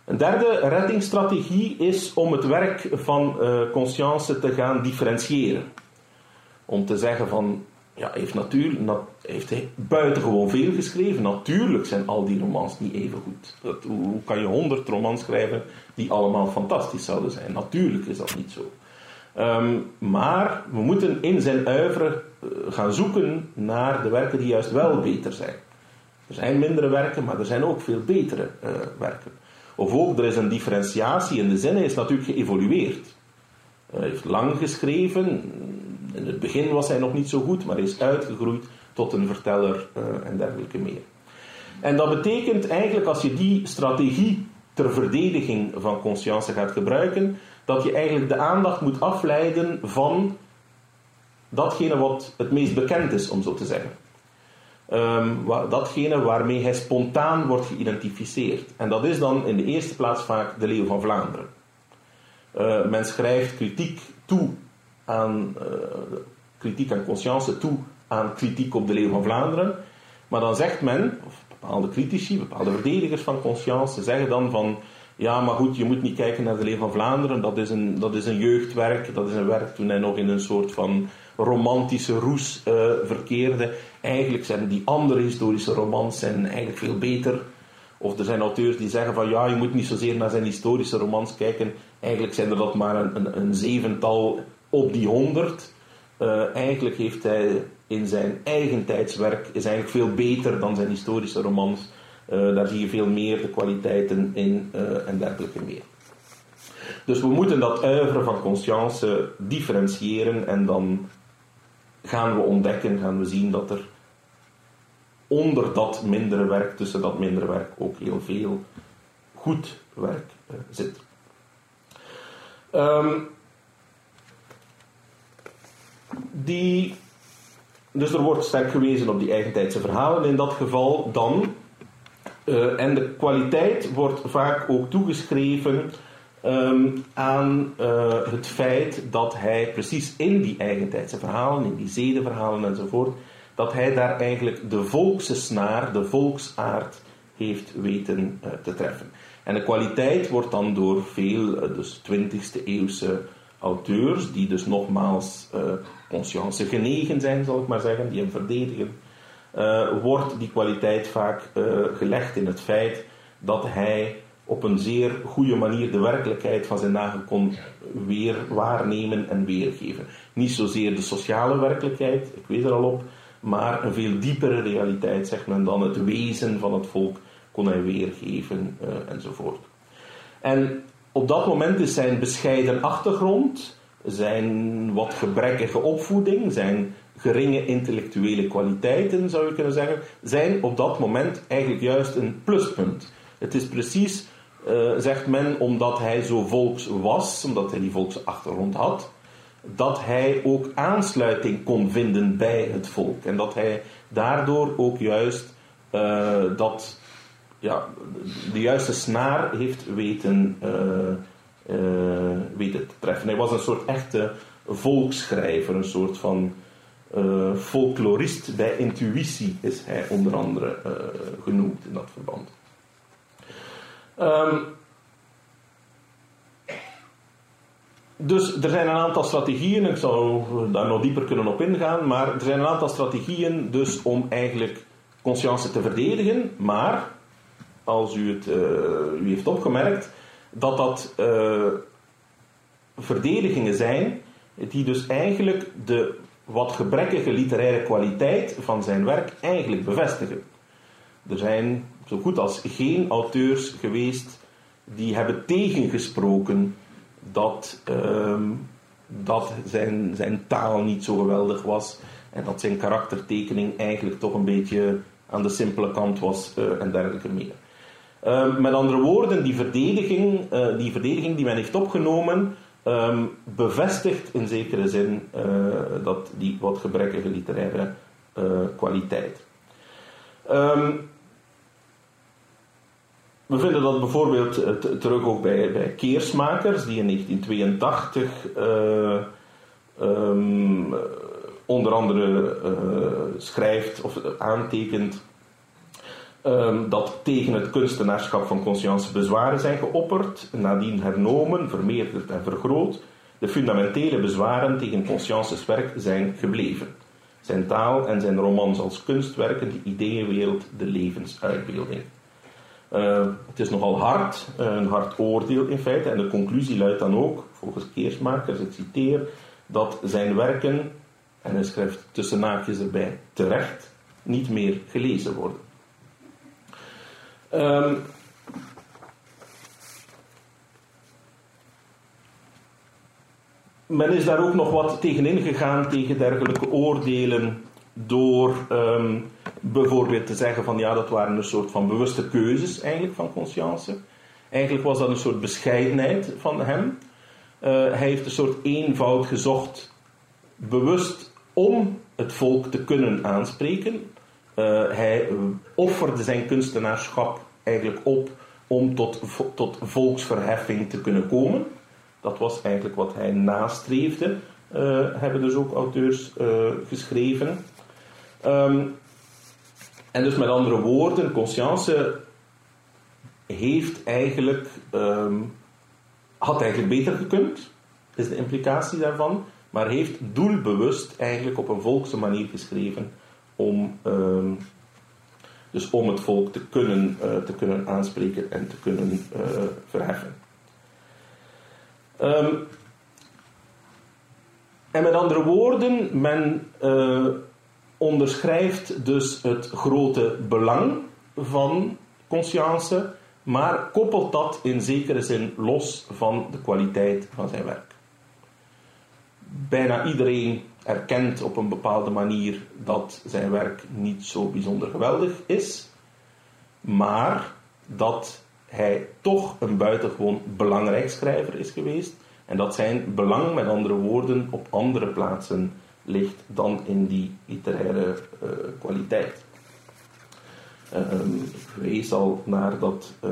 Een derde reddingsstrategie is om het werk van uh, Conscience te gaan differentiëren. Om te zeggen van, ja, heeft, natuur, nat, heeft hij buitengewoon veel geschreven. Natuurlijk zijn al die romans niet even goed. Dat, hoe, kan je honderd romans schrijven die allemaal fantastisch zouden zijn? Natuurlijk is dat niet zo. Um, maar we moeten in zijn uiveren gaan zoeken naar de werken die juist wel beter zijn. Er zijn mindere werken, maar er zijn ook veel betere uh, werken. Of ook, er is een differentiatie in de zin, hij is natuurlijk geëvolueerd. Hij heeft lang geschreven, in het begin was hij nog niet zo goed, maar hij is uitgegroeid tot een verteller uh, en dergelijke meer. En dat betekent eigenlijk, als je die strategie ter verdediging van conscience gaat gebruiken, dat je eigenlijk de aandacht moet afleiden van datgene wat het meest bekend is, om zo te zeggen. Um, datgene waarmee hij spontaan wordt geïdentificeerd. En dat is dan in de eerste plaats vaak de Leeuw van Vlaanderen. Uh, men schrijft kritiek toe aan, uh, kritiek aan conscience toe aan kritiek op de Leeuw van Vlaanderen. Maar dan zegt men, of bepaalde critici, bepaalde verdedigers van conscience, zeggen dan van ja, maar goed, je moet niet kijken naar de Leeuw van Vlaanderen. Dat is, een, dat is een jeugdwerk. Dat is een werk toen hij nog in een soort van romantische roes uh, verkeerde. Eigenlijk zijn die andere historische romans zijn eigenlijk veel beter. Of er zijn auteurs die zeggen van ja, je moet niet zozeer naar zijn historische romans kijken. Eigenlijk zijn er dat maar een, een, een zevental op die honderd. Uh, eigenlijk heeft hij in zijn eigen tijdswerk is eigenlijk veel beter dan zijn historische romans. Uh, daar zie je veel meer de kwaliteiten in en dergelijke meer. Dus we moeten dat uiveren van conscience differentiëren en dan gaan we ontdekken, gaan we zien dat er onder dat mindere werk, tussen dat mindere werk, ook heel veel goed werk uh, zit. Um, die, dus er wordt sterk gewezen op die eigentijdse verhalen in dat geval dan. Uh, en de kwaliteit wordt vaak ook toegeschreven um, aan uh, het feit dat hij precies in die eigentijdse verhalen, in die zedenverhalen enzovoort, dat hij daar eigenlijk de volkse snaar, de volksaard heeft weten uh, te treffen. En de kwaliteit wordt dan door veel, uh, dus 20e eeuwse auteurs, die dus nogmaals uh, conscience genegen zijn, zal ik maar zeggen, die hem verdedigen, wordt die kwaliteit vaak gelegd in het feit dat hij op een zeer goede manier de werkelijkheid van zijn dagen kon weer waarnemen en weergeven. Niet zozeer de sociale werkelijkheid, ik weet er al op, maar een veel diepere realiteit, zegt men dan, het wezen van het volk kon hij weergeven uh, enzovoort. En op dat moment is zijn bescheiden achtergrond, zijn wat gebrekkige opvoeding, zijn geringe intellectuele kwaliteiten, zou je kunnen zeggen, zijn op dat moment eigenlijk juist een pluspunt. Het is precies uh, zegt men, omdat hij zo volks was, omdat hij die volkse achtergrond had, dat hij ook aansluiting kon vinden bij het volk. En dat hij daardoor ook juist uh, dat, ja, de juiste snaar heeft weten uh, weten te treffen. Hij was een soort echte volksschrijver, een soort van folklorist bij intuïtie is hij onder andere genoemd in dat verband. Um, Dus er zijn een aantal strategieën, ik zou daar nog dieper kunnen op ingaan, maar er zijn een aantal strategieën dus om eigenlijk conscience te verdedigen, maar als u het uh, u heeft opgemerkt, dat dat uh, verdedigingen zijn die dus eigenlijk de wat gebrekkige literaire kwaliteit van zijn werk eigenlijk bevestigen. Er zijn zo goed als geen auteurs geweest die hebben tegengesproken dat, uh, dat zijn, zijn taal niet zo geweldig was en dat zijn karaktertekening eigenlijk toch een beetje aan de simpele kant was uh, en dergelijke meer. Uh, met andere woorden, die verdediging, uh, die verdediging die men heeft opgenomen, um, bevestigt in zekere zin eh, dat die wat gebrekkige literaire kwaliteit. Um, we vinden dat bijvoorbeeld terug ook bij, Keersmakers, die in 1982 uh, um, onder andere uh, schrijft of aantekent um, dat tegen het kunstenaarschap van conscience bezwaren zijn geopperd, nadien hernomen, vermeerderd en vergroot. De fundamentele bezwaren tegen consciences werk zijn gebleven. Zijn taal en zijn romans als kunstwerken, de ideeënwereld, de levensuitbeelding. Uh, het is nogal hard, een hard oordeel in feite. En de conclusie luidt dan ook, volgens Keersmakers, ik citeer, dat zijn werken, en hij schrijft tussen naakjes erbij, terecht, niet meer gelezen worden. Um, men is daar ook nog wat tegen ingegaan, tegen dergelijke oordelen door um, bijvoorbeeld te zeggen van ja, dat waren een soort van bewuste keuzes eigenlijk van conscience. Eigenlijk was dat een soort bescheidenheid van hem. Uh, hij heeft een soort eenvoud gezocht, bewust om het volk te kunnen aanspreken. Uh, hij offerde zijn kunstenaarschap eigenlijk op om tot, tot volksverheffing te kunnen komen. Dat was eigenlijk wat hij nastreefde, hebben dus ook auteurs geschreven. Um, en dus met andere woorden, conscience heeft eigenlijk, um, had eigenlijk beter gekund, is de implicatie daarvan, maar heeft doelbewust eigenlijk op een volkse manier geschreven om, um, dus om het volk te kunnen, uh, te kunnen aanspreken en te kunnen uh, verheffen. En met andere woorden, men uh, onderschrijft dus het grote belang van conscience, maar koppelt dat in zekere zin los van de kwaliteit van zijn werk. Bijna iedereen erkent op een bepaalde manier dat zijn werk niet zo bijzonder geweldig is, maar dat hij toch een buitengewoon belangrijk schrijver is geweest en dat zijn belang, met andere woorden, op andere plaatsen ligt dan in die literaire uh, kwaliteit. Ik wees al naar dat uh,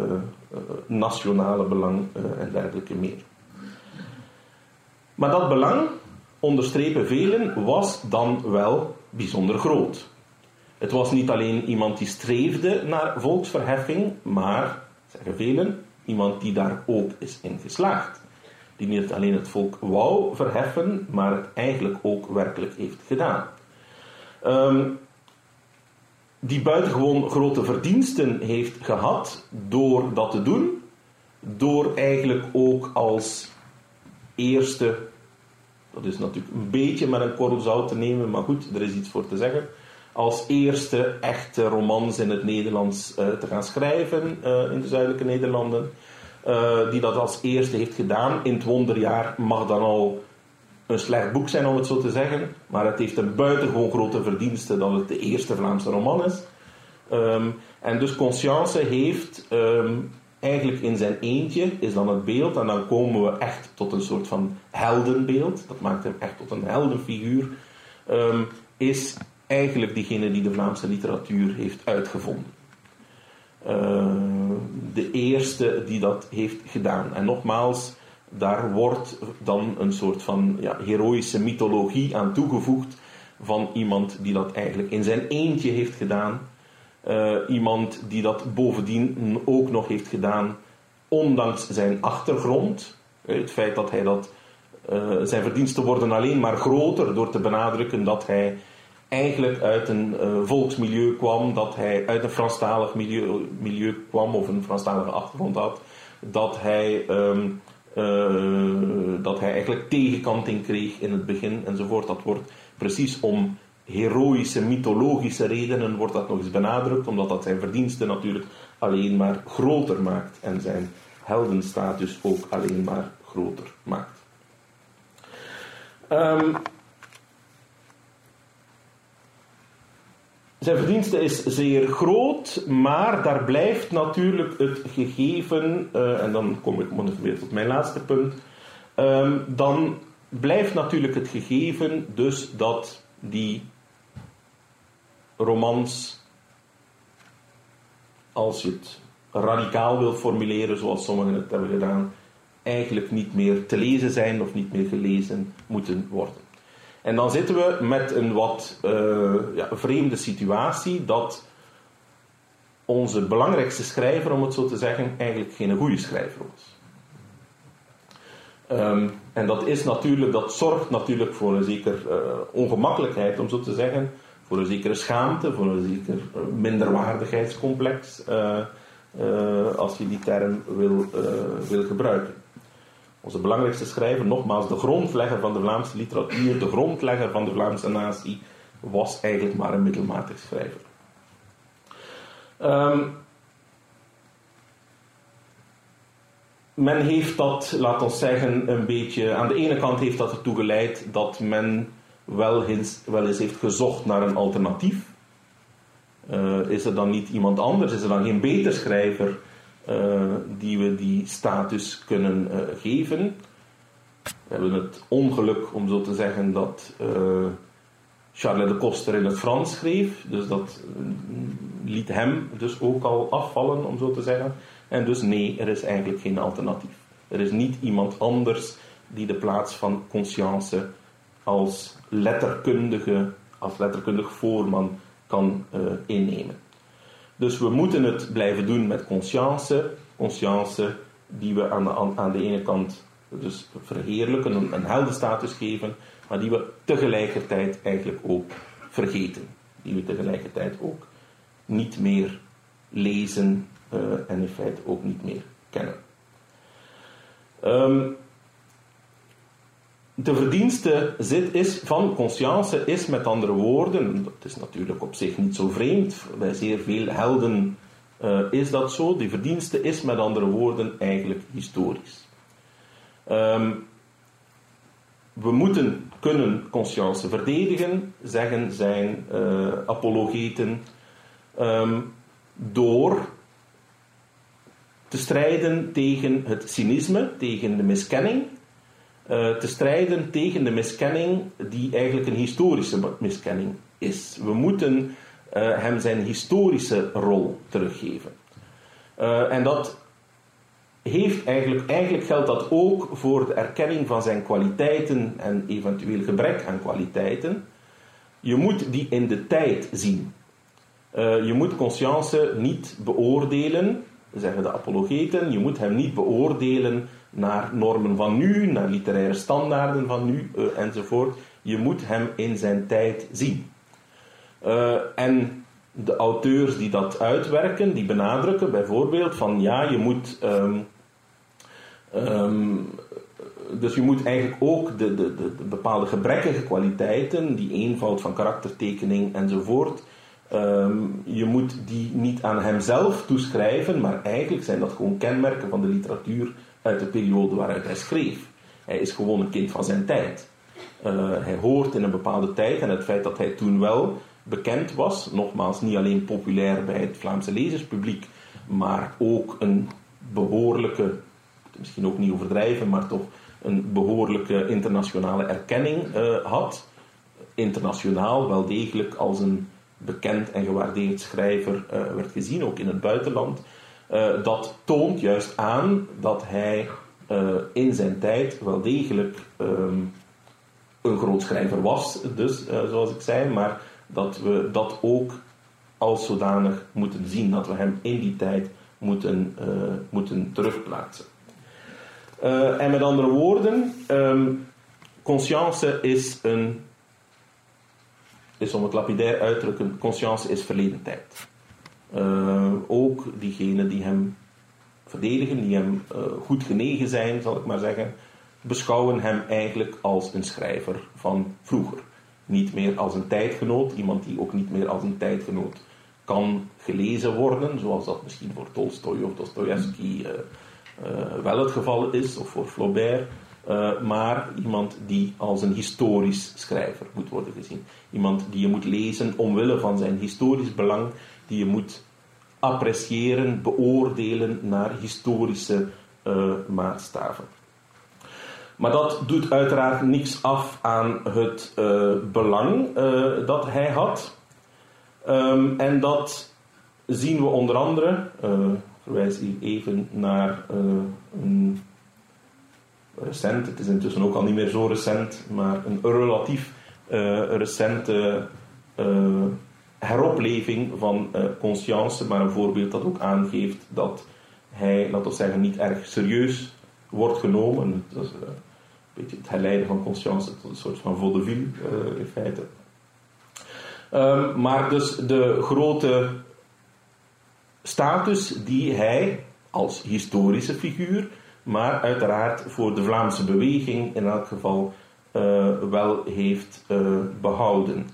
nationale belang en dergelijke meer. Maar dat belang, onderstrepen velen, was dan wel bijzonder groot. Het was niet alleen iemand die streefde naar volksverheffing, maar, zeggen velen, iemand die daar ook is in geslaagd die niet alleen het volk wou verheffen, maar het eigenlijk ook werkelijk heeft gedaan. Um, die buitengewoon grote verdiensten heeft gehad door dat te doen, door eigenlijk ook als eerste, dat is natuurlijk een beetje met een korrel zout te nemen, maar goed, er is iets voor te zeggen, als eerste echte romans in het Nederlands uh, te gaan schrijven uh, in de zuidelijke Nederlanden. Uh, die dat als eerste heeft gedaan. In het wonderjaar mag dan al een slecht boek zijn, om het zo te zeggen. Maar het heeft een buitengewoon grote verdienste dat het de eerste Vlaamse roman is. Um, en dus Conscience heeft um, eigenlijk in zijn eentje, is dan het beeld, en dan komen we echt tot een soort van heldenbeeld. Dat maakt hem echt tot een heldenfiguur. Um, is eigenlijk diegene die de Vlaamse literatuur heeft uitgevonden. Uh, de eerste die dat heeft gedaan. En nogmaals, daar wordt dan een soort van ja, heroïsche mythologie aan toegevoegd van iemand die dat eigenlijk in zijn eentje heeft gedaan. Uh, iemand die dat bovendien ook nog heeft gedaan ondanks zijn achtergrond. Het feit dat hij dat, uh, zijn verdiensten worden alleen maar groter door te benadrukken dat hij eigenlijk uit een uh, volksmilieu kwam, dat hij uit een Franstalig milieu, milieu kwam of een Franstalige achtergrond had, dat hij, um, uh, dat hij eigenlijk tegenkanting kreeg in het begin enzovoort. Dat wordt precies om heroïsche, mythologische redenen wordt dat nog eens benadrukt, omdat dat zijn verdiensten natuurlijk alleen maar groter maakt en zijn heldenstatus ook alleen maar groter maakt. Um, zijn verdienste is zeer groot, maar daar blijft natuurlijk het gegeven, uh, en dan kom ik weer tot mijn laatste punt, um, dan blijft natuurlijk het gegeven dus dat die romans, als je het radicaal wil formuleren, zoals sommigen het hebben gedaan, eigenlijk niet meer te lezen zijn of niet meer gelezen moeten worden. En dan zitten we met een wat uh, ja, vreemde situatie dat onze belangrijkste schrijver, om het zo te zeggen, eigenlijk geen goede schrijver was. Um, en dat, is natuurlijk, dat zorgt natuurlijk voor een zeker uh, ongemakkelijkheid, om zo te zeggen, voor een zekere schaamte, voor een zeker uh, minderwaardigheidscomplex, als je die term wil, wil gebruiken. Onze belangrijkste schrijver, nogmaals de grondlegger van de Vlaamse literatuur, de grondlegger van de Vlaamse natie, was eigenlijk maar een middelmatig schrijver. Um, men heeft dat, laat ons zeggen, een beetje. Aan de ene kant heeft dat ertoe geleid dat men wel eens, wel eens heeft gezocht naar een alternatief. Uh, is er dan niet iemand anders? Is er dan geen beter schrijver die we die status kunnen uh, geven? We hebben het ongeluk, om zo te zeggen, dat Charles de Koster in het Frans schreef. Dus dat liet hem dus ook al afvallen, om zo te zeggen. En dus nee, er is eigenlijk geen alternatief. Er is niet iemand anders die de plaats van conscience als letterkundige, als letterkundig voorman kan innemen. Dus we moeten het blijven doen met conscience. Conscience die we aan de, aan de ene kant dus verheerlijken, een, een heldenstatus geven, maar die we tegelijkertijd eigenlijk ook vergeten. Die we tegelijkertijd ook niet meer lezen uh, en in feite ook niet meer kennen. Um, de verdienste zit is, van conscience is met andere woorden, dat is natuurlijk op zich niet zo vreemd, bij zeer veel helden uh, is dat zo, die verdienste is met andere woorden eigenlijk historisch. Um, we moeten kunnen conscience verdedigen, zeggen zijn uh, apologeten, um, door te strijden tegen het cynisme, tegen de miskenning, te strijden tegen de miskenning die eigenlijk een historische miskenning is. We moeten uh, hem zijn historische rol teruggeven. Uh, en dat heeft eigenlijk, eigenlijk geldt dat ook voor de erkenning van zijn kwaliteiten en eventueel gebrek aan kwaliteiten. Je moet die in de tijd zien. Je moet conscience niet beoordelen zeggen de apologeten, je moet hem niet beoordelen naar normen van nu, naar literaire standaarden van nu uh, enzovoort. Je moet hem in zijn tijd zien. Uh, en de auteurs die dat uitwerken, die benadrukken bijvoorbeeld van ja, je moet. Um, um, dus je moet eigenlijk ook de, de, de, bepaalde gebrekkige kwaliteiten, die eenvoud van karaktertekening enzovoort, Um, je moet die niet aan hemzelf toeschrijven, maar eigenlijk zijn dat gewoon kenmerken van de literatuur uit de periode waaruit hij schreef. Hij is gewoon een kind van zijn tijd. Uh, hij hoort in een bepaalde tijd en het feit dat hij toen wel bekend was, nogmaals niet alleen populair bij het Vlaamse lezerspubliek, maar ook een behoorlijke, misschien ook niet overdrijven, maar toch een behoorlijke internationale erkenning uh, had. Internationaal wel degelijk als een bekend en gewaardeerd schrijver uh, werd gezien, ook in het buitenland. Uh, dat toont juist aan dat hij in zijn tijd wel degelijk ehm, een groot schrijver was, dus, zoals ik zei, maar dat we dat ook als zodanig moeten zien, dat we hem in die tijd moeten, moeten terugplaatsen. en met andere woorden, um, conscience is een is om het lapidair uit te drukken, conscience is verleden tijd. Uh, ook diegenen die hem verdedigen, die hem uh, goed genegen zijn, zal ik maar zeggen, beschouwen hem eigenlijk als een schrijver van vroeger. Niet meer als een tijdgenoot, iemand die ook niet meer als een tijdgenoot kan gelezen worden, zoals dat misschien voor Tolstoy of Dostoevsky uh, wel het geval is, of voor Flaubert. Maar iemand die als een historisch schrijver moet worden gezien. Iemand die je moet lezen omwille van zijn historisch belang, die je moet appreciëren, beoordelen naar historische uh, maatstaven. Maar dat doet uiteraard niks af aan het uh, belang dat hij had. Um, en dat zien we onder andere, verwijs hier even naar een recent, het is intussen ook al niet meer zo recent, maar een relatief recente heropleving van uh, conscience, maar een voorbeeld dat ook aangeeft dat hij, laten we zeggen, niet erg serieus wordt genomen. Dat is een beetje het herleiden van conscience tot een soort van vaudeville in feite. Um, maar dus de grote status die hij als historische figuur maar uiteraard voor de Vlaamse beweging in elk geval wel heeft behouden.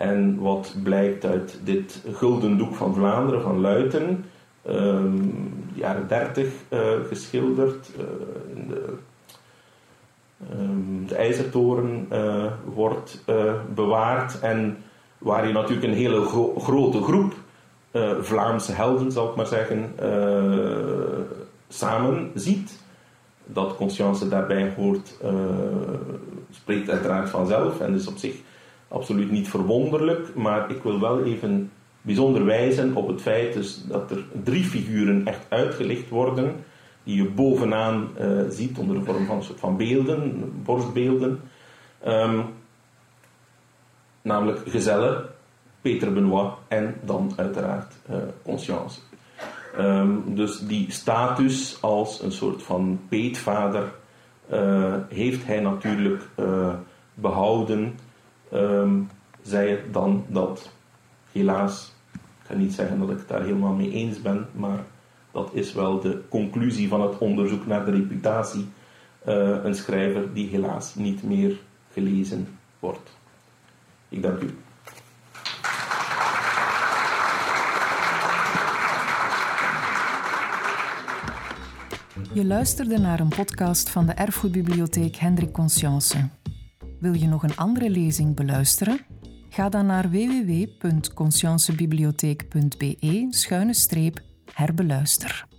En wat blijkt uit dit Gulden Doek van Vlaanderen van Luiten, um, jaren 30 uh, eh, geschilderd, in de, um, de IJzertoren wordt bewaard. En waar je natuurlijk een hele gro grote groep Vlaamse helden, zal ik maar zeggen, samen ziet. Dat conscience daarbij hoort, spreekt uiteraard vanzelf en is op zich absoluut niet verwonderlijk. Maar ik wil wel even bijzonder wijzen op het feit dus dat er drie figuren echt uitgelicht worden, die je bovenaan uh, ziet onder de vorm van een soort van beelden, borstbeelden. Um, namelijk Gezelle, Peter Benoit en dan uiteraard Conscience. Um, dus die status als een soort van peetvader uh, heeft hij natuurlijk behouden. Um, zij het dan dat, helaas, ik ga niet zeggen dat ik het daar helemaal mee eens ben, maar dat is wel de conclusie van het onderzoek naar de reputatie. Uh, een schrijver die helaas niet meer gelezen wordt. Ik dank u. Je luisterde naar een podcast van de Erfgoedbibliotheek Hendrik Conscience. Wil je nog een andere lezing beluisteren? Ga dan naar www.consciencebibliotheek.be-herbeluister.